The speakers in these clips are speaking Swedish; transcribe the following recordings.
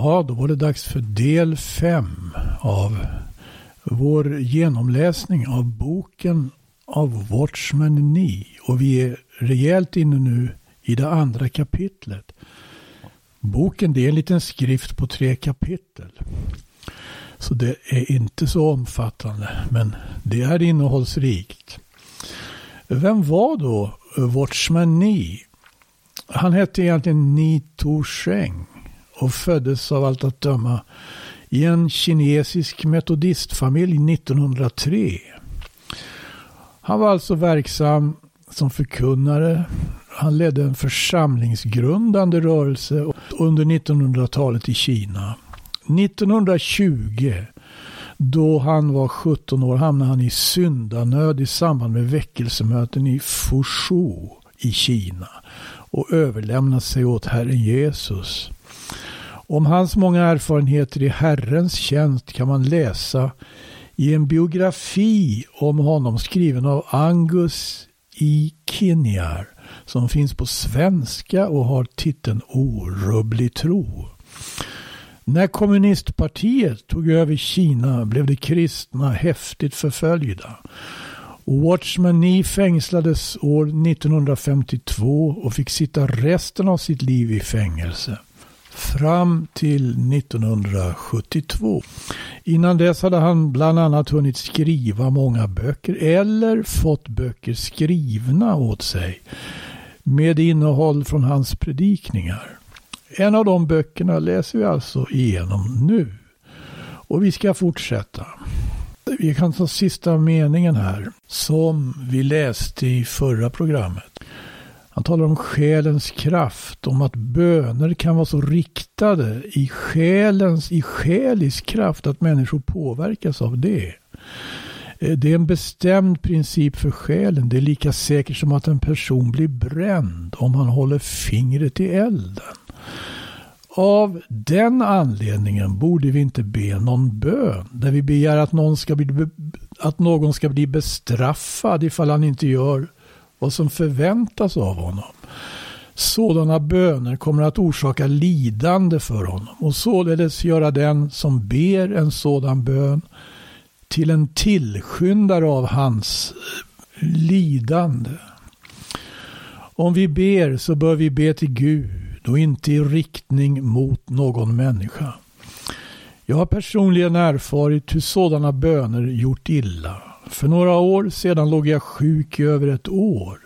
Ja, då var det dags för del fem av vår genomläsning av boken av Watchman Nee. Och vi är rejält inne nu i det andra kapitlet. Boken det är en liten skrift på tre kapitel. Så det är inte så omfattande, men det är innehållsrikt. Vem var då Watchman Nee? Han hette egentligen Ni To Sheng och föddes av allt att döma i en kinesisk metodistfamilj 1903. Han var alltså verksam som förkunnare. Han ledde en församlingsgrundande rörelse under 1900-talet i Kina. 1920 då han var 17 år hamnade han i syndanöd i samband med väckelsemöten i Fuzhou i Kina och överlämnade sig åt Herren Jesus. Om hans många erfarenheter i Herrens tjänst kan man läsa i en biografi om honom skriven av Angus e. i Kinjar som finns på svenska och har titeln Orubblig tro. När kommunistpartiet tog över Kina blev de kristna häftigt förföljda. Watchman Nee fängslades år 1952 och fick sitta resten av sitt liv i fängelse. Fram till 1972. Innan dess hade han bland annat hunnit skriva många böcker eller fått böcker skrivna åt sig med innehåll från hans predikningar. En av de böckerna läser vi alltså igenom nu. Och vi ska fortsätta. Vi kan ta sista meningen här som vi läste i förra programmet. Han talar om själens kraft, om att böner kan vara så riktade i själens, i själisk kraft att människor påverkas av det. Eh, det är en bestämd princip för själen. Det är lika säkert som att en person blir bränd om han håller fingret i elden. Av den anledningen borde vi inte be någon bön där vi begär att någon ska bli, att någon ska bli bestraffad ifall han inte gör vad som förväntas av honom. Sådana böner kommer att orsaka lidande för honom och således göra den som ber en sådan bön till en tillskyndare av hans eh, lidande. Om vi ber så bör vi be till Gud och inte i riktning mot någon människa. Jag har personligen erfarit hur sådana böner gjort illa. För några år sedan låg jag sjuk i över ett år.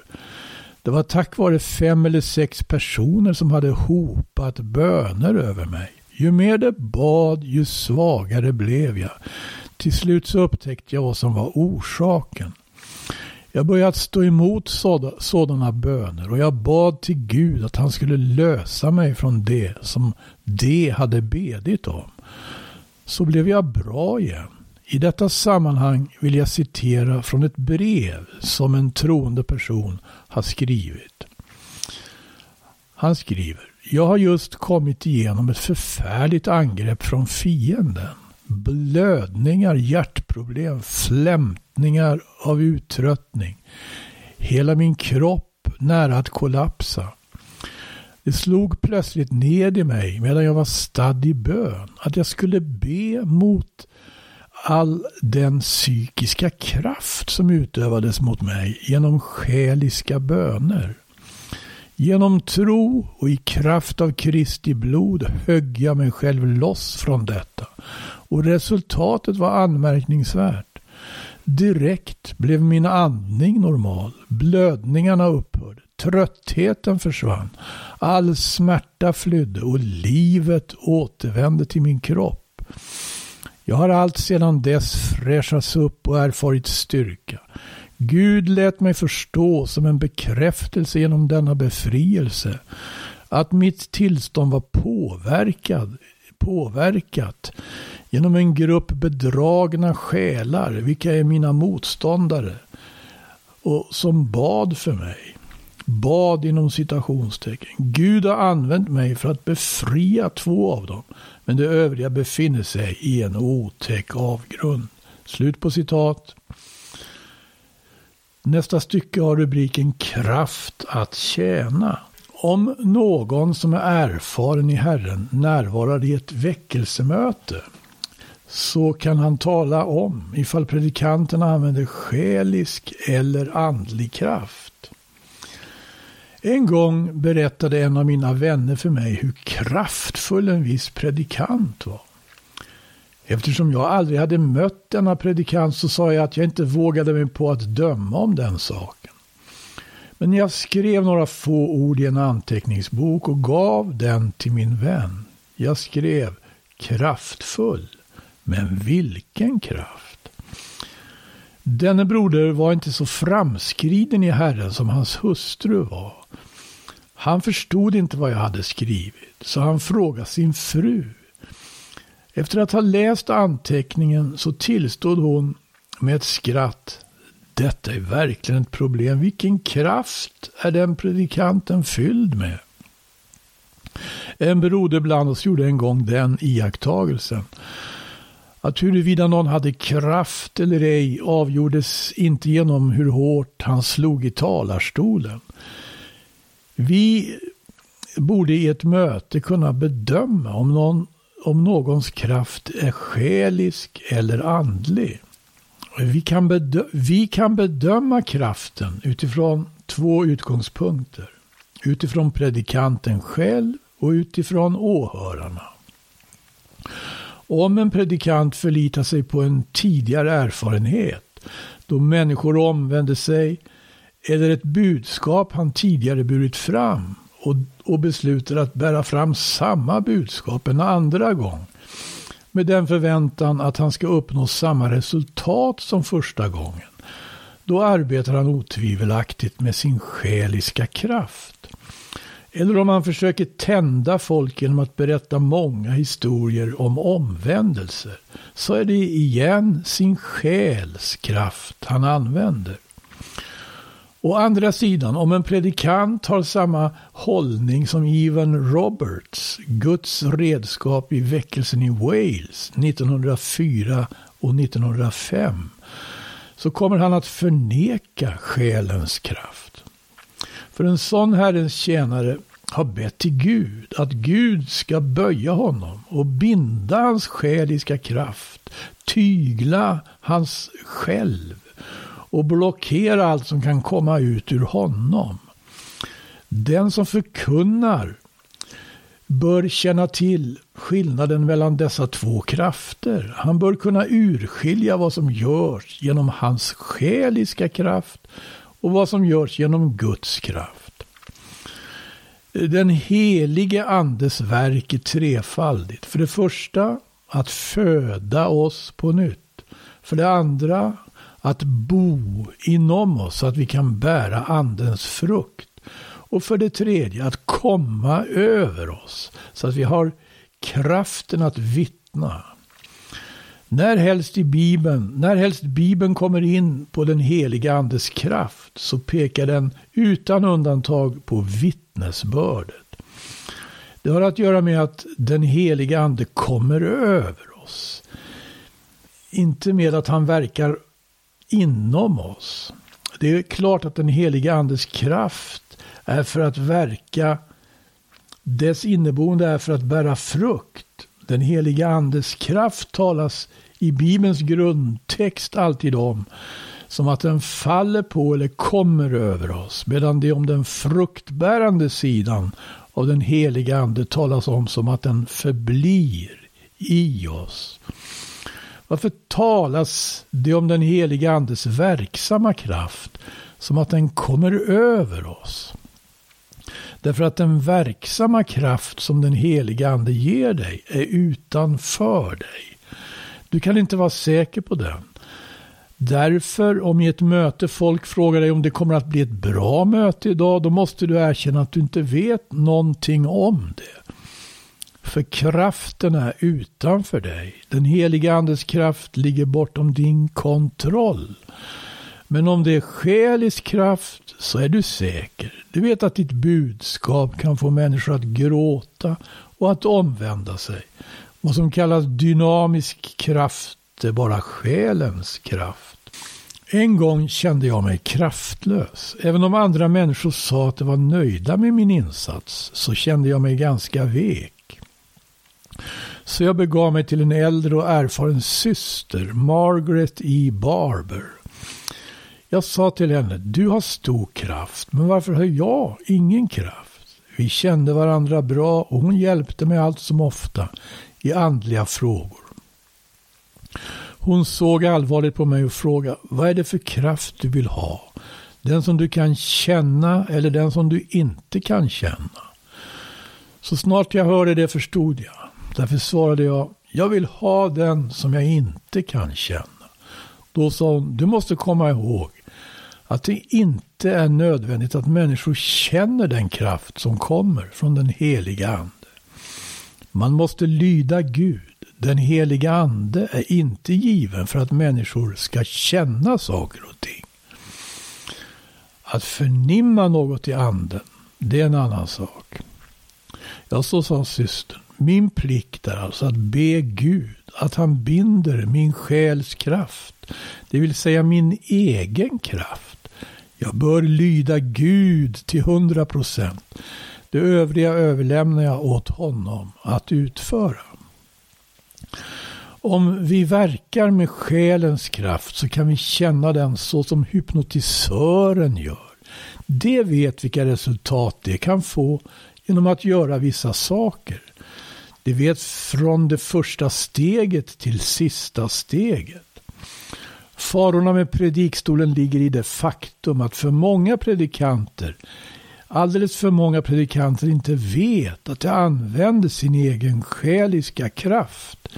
Det var tack vare fem eller sex personer som hade hopat böner över mig. Ju mer det bad, ju svagare blev jag. Till slut så upptäckte jag vad som var orsaken. Jag började stå emot sådana böner och jag bad till Gud att han skulle lösa mig från det som de hade bedit om. Så blev jag bra igen. I detta sammanhang vill jag citera från ett brev som en troende person har skrivit. Han skriver Jag har just kommit igenom ett förfärligt angrepp från fienden. Blödningar, hjärtproblem, flämtningar av uttröttning. Hela min kropp nära att kollapsa. Det slog plötsligt ned i mig medan jag var stadd i bön att jag skulle be mot all den psykiska kraft som utövades mot mig genom själiska böner. Genom tro och i kraft av Kristi blod högg jag mig själv loss från detta. Och resultatet var anmärkningsvärt. Direkt blev min andning normal. Blödningarna upphörde. Tröttheten försvann. All smärta flydde och livet återvände till min kropp. Jag har allt sedan dess fräschats upp och erfarit styrka. Gud lät mig förstå som en bekräftelse genom denna befrielse att mitt tillstånd var påverkad, påverkat genom en grupp bedragna själar, vilka är mina motståndare, och som bad för mig. Bad inom citationstecken. Gud har använt mig för att befria två av dem, men de övriga befinner sig i en otäck avgrund. Slut på citat. Nästa stycke har rubriken Kraft att tjäna. Om någon som är erfaren i Herren närvarar i ett väckelsemöte så kan han tala om ifall predikanten använder själisk eller andlig kraft. En gång berättade en av mina vänner för mig hur kraftfull en viss predikant var. Eftersom jag aldrig hade mött denna predikant så sa jag att jag inte vågade mig på att döma om den saken. Men jag skrev några få ord i en anteckningsbok och gav den till min vän. Jag skrev kraftfull. Men vilken kraft! Denne broder var inte så framskriden i Herren som hans hustru var. Han förstod inte vad jag hade skrivit, så han frågade sin fru. Efter att ha läst anteckningen så tillstod hon med ett skratt. Detta är verkligen ett problem. Vilken kraft är den predikanten fylld med? En broder bland oss gjorde en gång den iakttagelsen att huruvida någon hade kraft eller ej avgjordes inte genom hur hårt han slog i talarstolen. Vi borde i ett möte kunna bedöma om, någon, om någons kraft är själisk eller andlig. Vi kan, bedö vi kan bedöma kraften utifrån två utgångspunkter. Utifrån predikanten själv och utifrån åhörarna. Om en predikant förlitar sig på en tidigare erfarenhet, då människor omvände sig, eller ett budskap han tidigare burit fram och, och beslutar att bära fram samma budskap en andra gång, med den förväntan att han ska uppnå samma resultat som första gången, då arbetar han otvivelaktigt med sin själiska kraft. Eller om han försöker tända folk genom att berätta många historier om omvändelser, så är det igen sin själs kraft han använder. Å andra sidan, om en predikant har samma hållning som Evan Roberts, Guds redskap i väckelsen i Wales 1904 och 1905, så kommer han att förneka själens kraft. För en sån Herrens tjänare har bett till Gud att Gud ska böja honom och binda hans själiska kraft, tygla hans själv och blockera allt som kan komma ut ur honom. Den som förkunnar bör känna till skillnaden mellan dessa två krafter. Han bör kunna urskilja vad som görs genom hans själiska kraft och vad som görs genom Guds kraft. Den helige andes verk är trefaldigt. För det första att föda oss på nytt. För det andra att bo inom oss så att vi kan bära andens frukt. Och för det tredje att komma över oss så att vi har kraften att vittna. När helst i Bibeln, när helst Bibeln kommer in på den heliga andes kraft så pekar den utan undantag på vittnesbördet. Det har att göra med att den heliga ande kommer över oss. Inte med att han verkar inom oss. Det är klart att den heliga andes kraft är för att verka. Dess inneboende är för att bära frukt. Den heliga andes kraft talas i Bibelns grundtext alltid om som att den faller på eller kommer över oss. Medan det om den fruktbärande sidan av den heliga ande talas om som att den förblir i oss. Varför talas det om den heliga andes verksamma kraft som att den kommer över oss? Därför att den verksamma kraft som den heliga ande ger dig är utanför dig. Du kan inte vara säker på den. Därför, om i ett möte folk frågar dig om det kommer att bli ett bra möte idag, då måste du erkänna att du inte vet någonting om det. För kraften är utanför dig. Den heliga andes kraft ligger bortom din kontroll. Men om det är själisk kraft så är du säker. Du vet att ditt budskap kan få människor att gråta och att omvända sig. Vad som kallas dynamisk kraft är bara själens kraft. En gång kände jag mig kraftlös. Även om andra människor sa att de var nöjda med min insats så kände jag mig ganska vek. Så jag begav mig till en äldre och erfaren syster, Margaret E. Barber. Jag sa till henne, du har stor kraft, men varför har jag ingen kraft? Vi kände varandra bra och hon hjälpte mig allt som ofta i andliga frågor. Hon såg allvarligt på mig och frågade, vad är det för kraft du vill ha? Den som du kan känna eller den som du inte kan känna? Så snart jag hörde det förstod jag. Därför svarade jag, jag vill ha den som jag inte kan känna. Då sa hon, du måste komma ihåg att det inte är nödvändigt att människor känner den kraft som kommer från den heliga Ande. Man måste lyda Gud. Den heliga Ande är inte given för att människor ska känna saker och ting. Att förnimma något i anden, det är en annan sak. Ja, så sa systern. Min plikt är alltså att be Gud att han binder min själs kraft, det vill säga min egen kraft. Jag bör lyda Gud till hundra procent. Det övriga överlämnar jag åt honom att utföra. Om vi verkar med själens kraft så kan vi känna den så som hypnotisören gör. Det vet vilka resultat det kan få genom att göra vissa saker. Det vet från det första steget till sista steget. Farorna med predikstolen ligger i det faktum att för många predikanter, alldeles för många predikanter inte vet att de använder sin egen själiska kraft.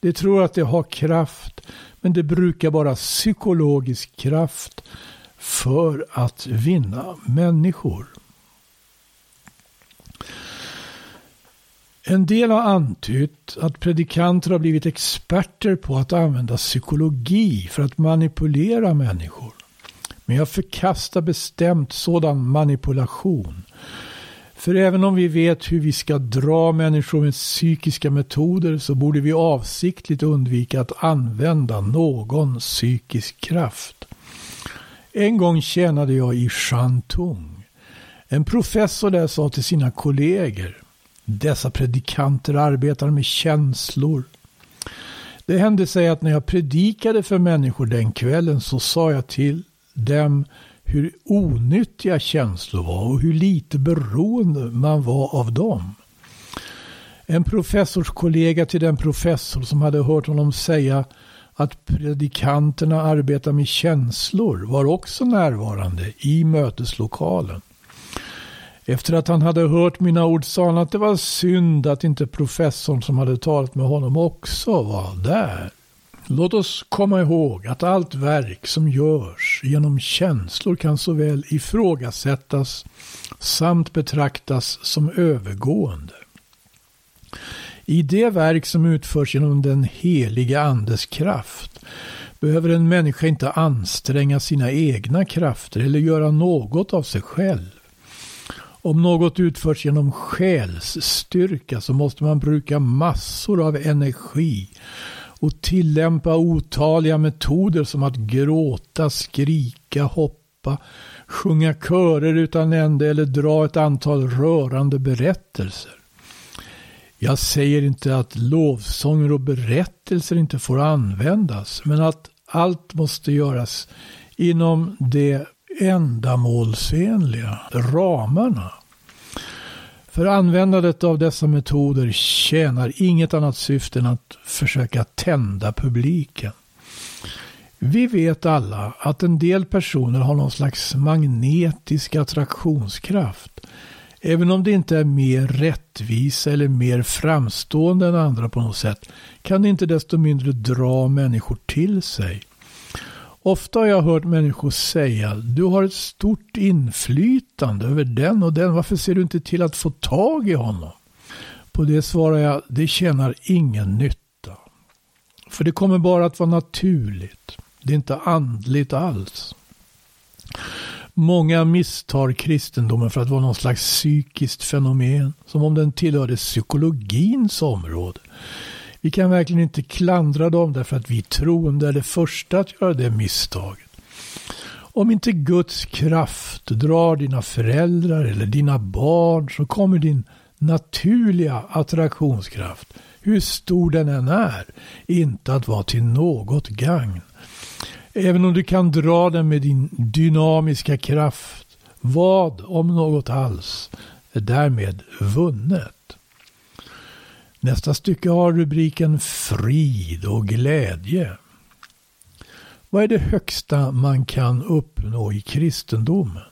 De tror att de har kraft, men det brukar vara psykologisk kraft för att vinna människor. En del har antytt att predikanter har blivit experter på att använda psykologi för att manipulera människor. Men jag förkastar bestämt sådan manipulation. För även om vi vet hur vi ska dra människor med psykiska metoder så borde vi avsiktligt undvika att använda någon psykisk kraft. En gång tjänade jag i Shantung. En professor där sa till sina kollegor dessa predikanter arbetar med känslor. Det hände sig att när jag predikade för människor den kvällen så sa jag till dem hur onyttiga känslor var och hur lite beroende man var av dem. En professorskollega till den professor som hade hört honom säga att predikanterna arbetar med känslor var också närvarande i möteslokalen. Efter att han hade hört mina ord sa han att det var synd att inte professorn som hade talat med honom också var där. Låt oss komma ihåg att allt verk som görs genom känslor kan såväl ifrågasättas samt betraktas som övergående. I det verk som utförs genom den heliga andes kraft behöver en människa inte anstränga sina egna krafter eller göra något av sig själv. Om något utförs genom själsstyrka så måste man bruka massor av energi och tillämpa otaliga metoder som att gråta, skrika, hoppa, sjunga körer utan ände eller dra ett antal rörande berättelser. Jag säger inte att lovsånger och berättelser inte får användas, men att allt måste göras inom det ändamålsenliga ramarna. För användandet av dessa metoder tjänar inget annat syfte än att försöka tända publiken. Vi vet alla att en del personer har någon slags magnetisk attraktionskraft. Även om det inte är mer rättvisa eller mer framstående än andra på något sätt kan det inte desto mindre dra människor till sig. Ofta har jag hört människor säga du har ett stort inflytande över den och den. Varför ser du inte till att få tag i honom? På det svarar jag det tjänar ingen nytta. För det kommer bara att vara naturligt. Det är inte andligt alls. Många misstar kristendomen för att vara någon slags psykiskt fenomen. Som om den tillhörde psykologins område. Vi kan verkligen inte klandra dem därför att vi troende är det första att göra det misstaget. Om inte Guds kraft drar dina föräldrar eller dina barn så kommer din naturliga attraktionskraft, hur stor den än är, inte att vara till något gagn. Även om du kan dra den med din dynamiska kraft, vad, om något alls, är därmed vunnet. Nästa stycke har rubriken Frid och glädje. Vad är det högsta man kan uppnå i kristendomen?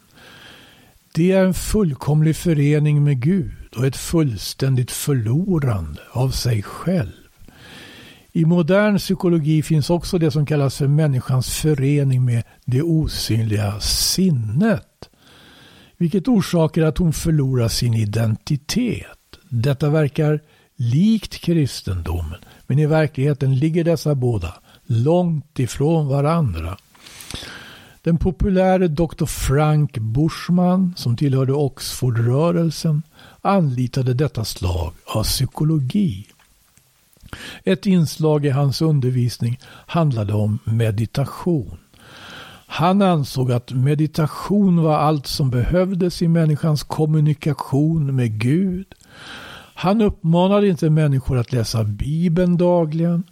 Det är en fullkomlig förening med Gud och ett fullständigt förlorande av sig själv. I modern psykologi finns också det som kallas för människans förening med det osynliga sinnet. Vilket orsakar att hon förlorar sin identitet. Detta verkar likt kristendomen, men i verkligheten ligger dessa båda långt ifrån varandra. Den populäre Dr. Frank Bushman, som tillhörde Oxfordrörelsen, anlitade detta slag av psykologi. Ett inslag i hans undervisning handlade om meditation. Han ansåg att meditation var allt som behövdes i människans kommunikation med Gud. Han uppmanade inte människor att läsa Bibeln dagligen.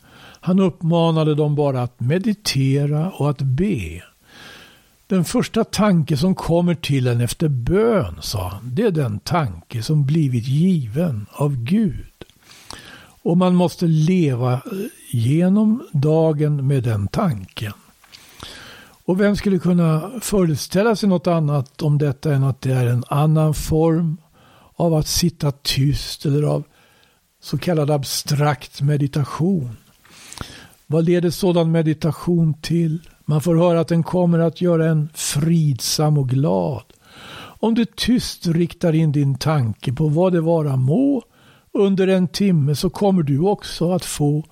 Han uppmanade dem bara att meditera och att be. Den första tanke som kommer till en efter bön, sa han, det är den tanke som blivit given av Gud. Och man måste leva eh, genom dagen med den tanken. Och vem skulle kunna föreställa sig något annat om detta än att det är en annan form av att sitta tyst eller av så kallad abstrakt meditation. Vad leder sådan meditation till? Man får höra att den kommer att göra en fridsam och glad. Om du tyst riktar in din tanke på vad det vara må under en timme så kommer du också att få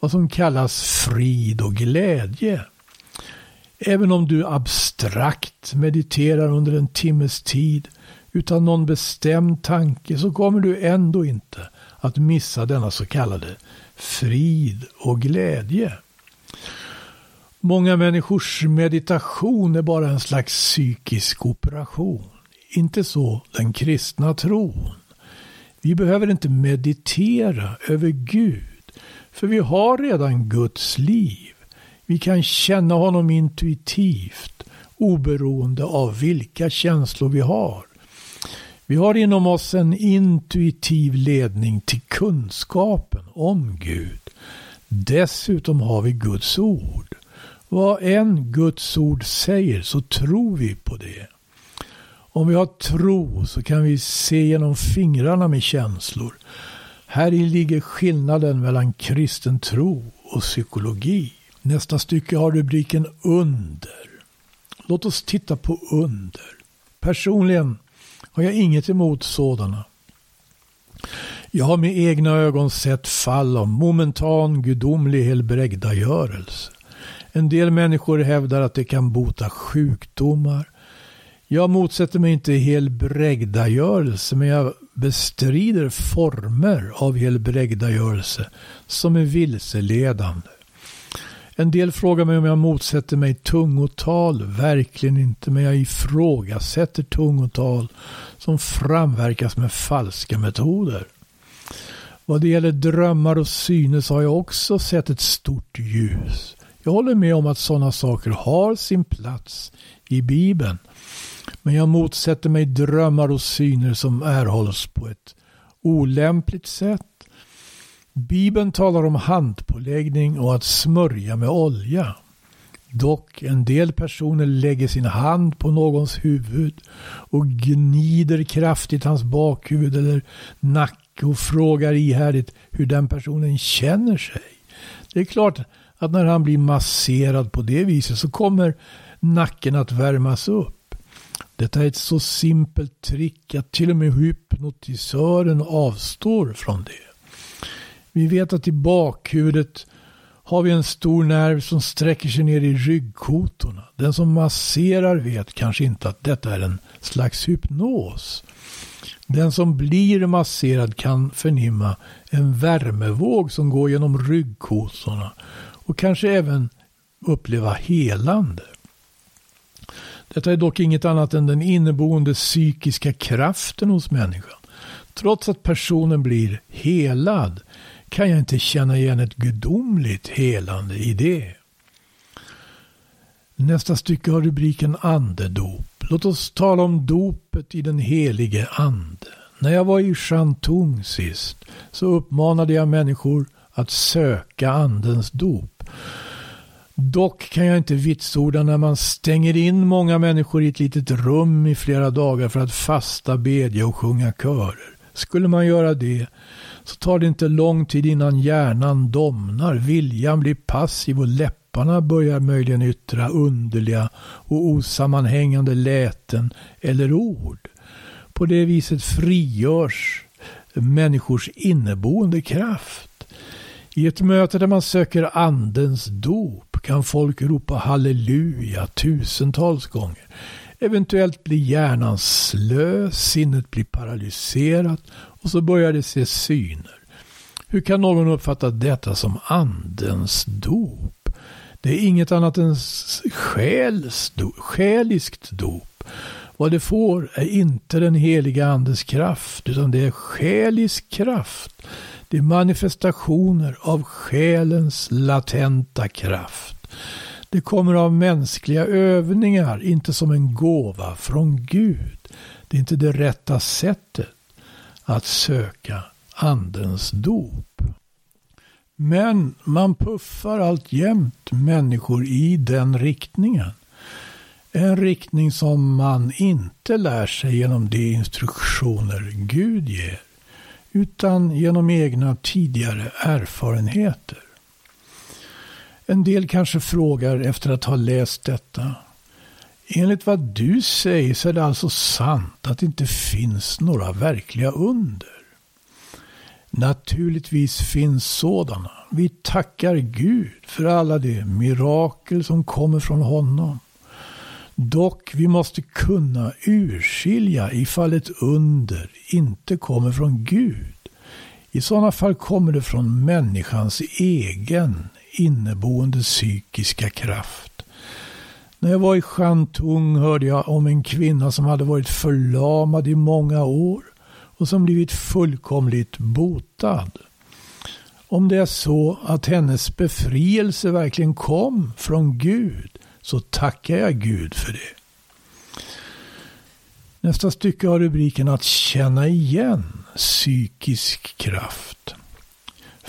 vad som kallas frid och glädje. Även om du abstrakt mediterar under en timmes tid utan någon bestämd tanke så kommer du ändå inte att missa denna så kallade frid och glädje. Många människors meditation är bara en slags psykisk operation. Inte så den kristna tron. Vi behöver inte meditera över Gud, för vi har redan Guds liv. Vi kan känna honom intuitivt, oberoende av vilka känslor vi har. Vi har inom oss en intuitiv ledning till kunskapen om Gud. Dessutom har vi Guds ord. Vad än Guds ord säger så tror vi på det. Om vi har tro så kan vi se genom fingrarna med känslor. Här ligger skillnaden mellan kristen tro och psykologi. Nästa stycke har rubriken under. Låt oss titta på under. Personligen har jag inget emot sådana. Jag har med egna ögon sett fall av momentan gudomlig helbrägdagörelse. En del människor hävdar att det kan bota sjukdomar. Jag motsätter mig inte helbrägdagörelse men jag bestrider former av helbrägdagörelse som är vilseledande. En del frågar mig om jag motsätter mig tungotal. Verkligen inte, men jag ifrågasätter tungotal som framverkas med falska metoder. Vad det gäller drömmar och synes har jag också sett ett stort ljus. Jag håller med om att sådana saker har sin plats i Bibeln. Men jag motsätter mig drömmar och syner som erhålls på ett olämpligt sätt Bibeln talar om handpåläggning och att smörja med olja. Dock, en del personer lägger sin hand på någons huvud och gnider kraftigt hans bakhuvud eller nacke och frågar ihärdigt hur den personen känner sig. Det är klart att när han blir masserad på det viset så kommer nacken att värmas upp. Detta är ett så simpelt trick att till och med hypnotisören avstår från det. Vi vet att i bakhuvudet har vi en stor nerv som sträcker sig ner i ryggkotorna. Den som masserar vet kanske inte att detta är en slags hypnos. Den som blir masserad kan förnimma en värmevåg som går genom ryggkotorna och kanske även uppleva helande. Detta är dock inget annat än den inneboende psykiska kraften hos människan. Trots att personen blir helad kan jag inte känna igen ett gudomligt helande i det. Nästa stycke har rubriken andedop. Låt oss tala om dopet i den helige ande. När jag var i Shantung sist så uppmanade jag människor att söka andens dop. Dock kan jag inte vitsorda när man stänger in många människor i ett litet rum i flera dagar för att fasta, bedja och sjunga körer. Skulle man göra det så tar det inte lång tid innan hjärnan domnar, viljan blir passiv och läpparna börjar möjligen yttra underliga och osammanhängande läten eller ord. På det viset frigörs människors inneboende kraft. I ett möte där man söker andens dop kan folk ropa halleluja tusentals gånger. Eventuellt blir hjärnan slö, sinnet blir paralyserat och så börjar det se syner. Hur kan någon uppfatta detta som andens dop? Det är inget annat än själiskt dop. Vad det får är inte den heliga andes kraft, utan det är själisk kraft. Det är manifestationer av själens latenta kraft. Det kommer av mänskliga övningar, inte som en gåva från Gud. Det är inte det rätta sättet att söka andens dop. Men man puffar alltjämt människor i den riktningen. En riktning som man inte lär sig genom de instruktioner Gud ger, utan genom egna tidigare erfarenheter. En del kanske frågar efter att ha läst detta. Enligt vad du säger så är det alltså sant att det inte finns några verkliga under. Naturligtvis finns sådana. Vi tackar Gud för alla de mirakel som kommer från honom. Dock, vi måste kunna urskilja ifall ett under inte kommer från Gud. I sådana fall kommer det från människans egen inneboende psykiska kraft. När jag var i Shantung hörde jag om en kvinna som hade varit förlamad i många år och som blivit fullkomligt botad. Om det är så att hennes befrielse verkligen kom från Gud så tackar jag Gud för det. Nästa stycke har rubriken att känna igen psykisk kraft.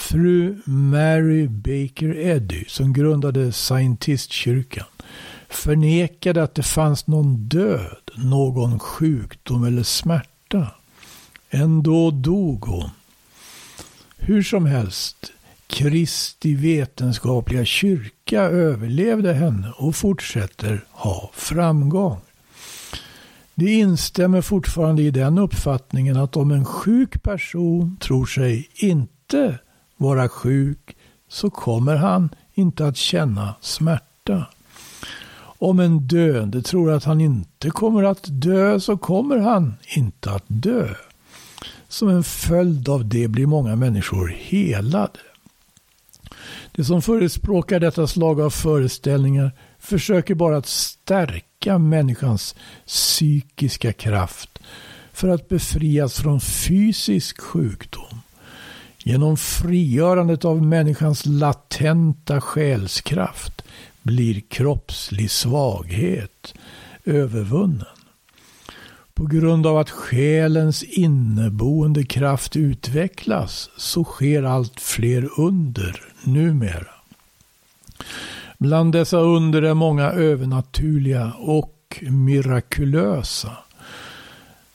Fru Mary Baker Eddy, som grundade Scientistkyrkan, förnekade att det fanns någon död, någon sjukdom eller smärta. Ändå dog hon. Hur som helst, Kristi vetenskapliga kyrka överlevde henne och fortsätter ha framgång. De instämmer fortfarande i den uppfattningen att om en sjuk person tror sig inte vara sjuk så kommer han inte att känna smärta. Om en döende tror att han inte kommer att dö så kommer han inte att dö. Som en följd av det blir många människor helade. De som förespråkar detta slag av föreställningar försöker bara att stärka människans psykiska kraft för att befrias från fysisk sjukdom. Genom frigörandet av människans latenta själskraft blir kroppslig svaghet övervunnen. På grund av att själens inneboende kraft utvecklas så sker allt fler under numera. Bland dessa under är många övernaturliga och mirakulösa.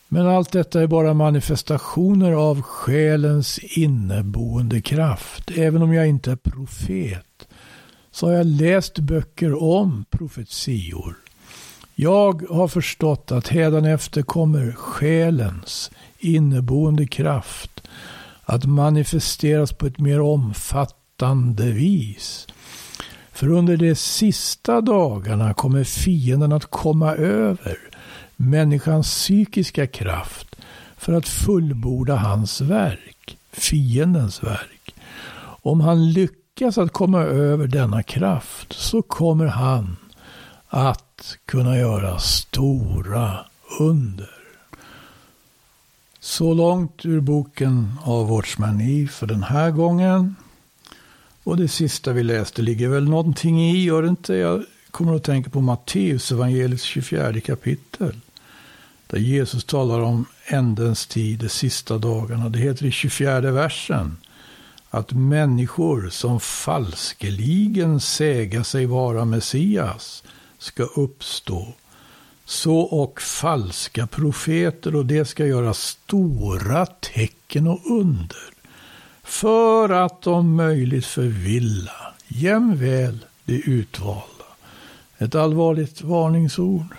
Men allt detta är bara manifestationer av själens inneboende kraft. Även om jag inte är profet så har jag läst böcker om profetior. Jag har förstått att hädanefter kommer själens inneboende kraft att manifesteras på ett mer omfattande vis. För under de sista dagarna kommer fienden att komma över människans psykiska kraft för att fullborda hans verk, fiendens verk. Om han lyckas att komma över denna kraft så kommer han att kunna göra stora under. Så långt ur boken av Watchman E för den här gången. Och det sista vi läste ligger väl någonting i, gör det inte? Jag kommer att tänka på Matteus evangeliets 24 kapitel. Där Jesus talar om ändens tid, de sista dagarna. Det heter i 24 versen att människor som falskeligen säga sig vara Messias ska uppstå. Så och falska profeter och det ska göra stora tecken och under. För att om möjligt förvilla jämväl de utvalda. Ett allvarligt varningsord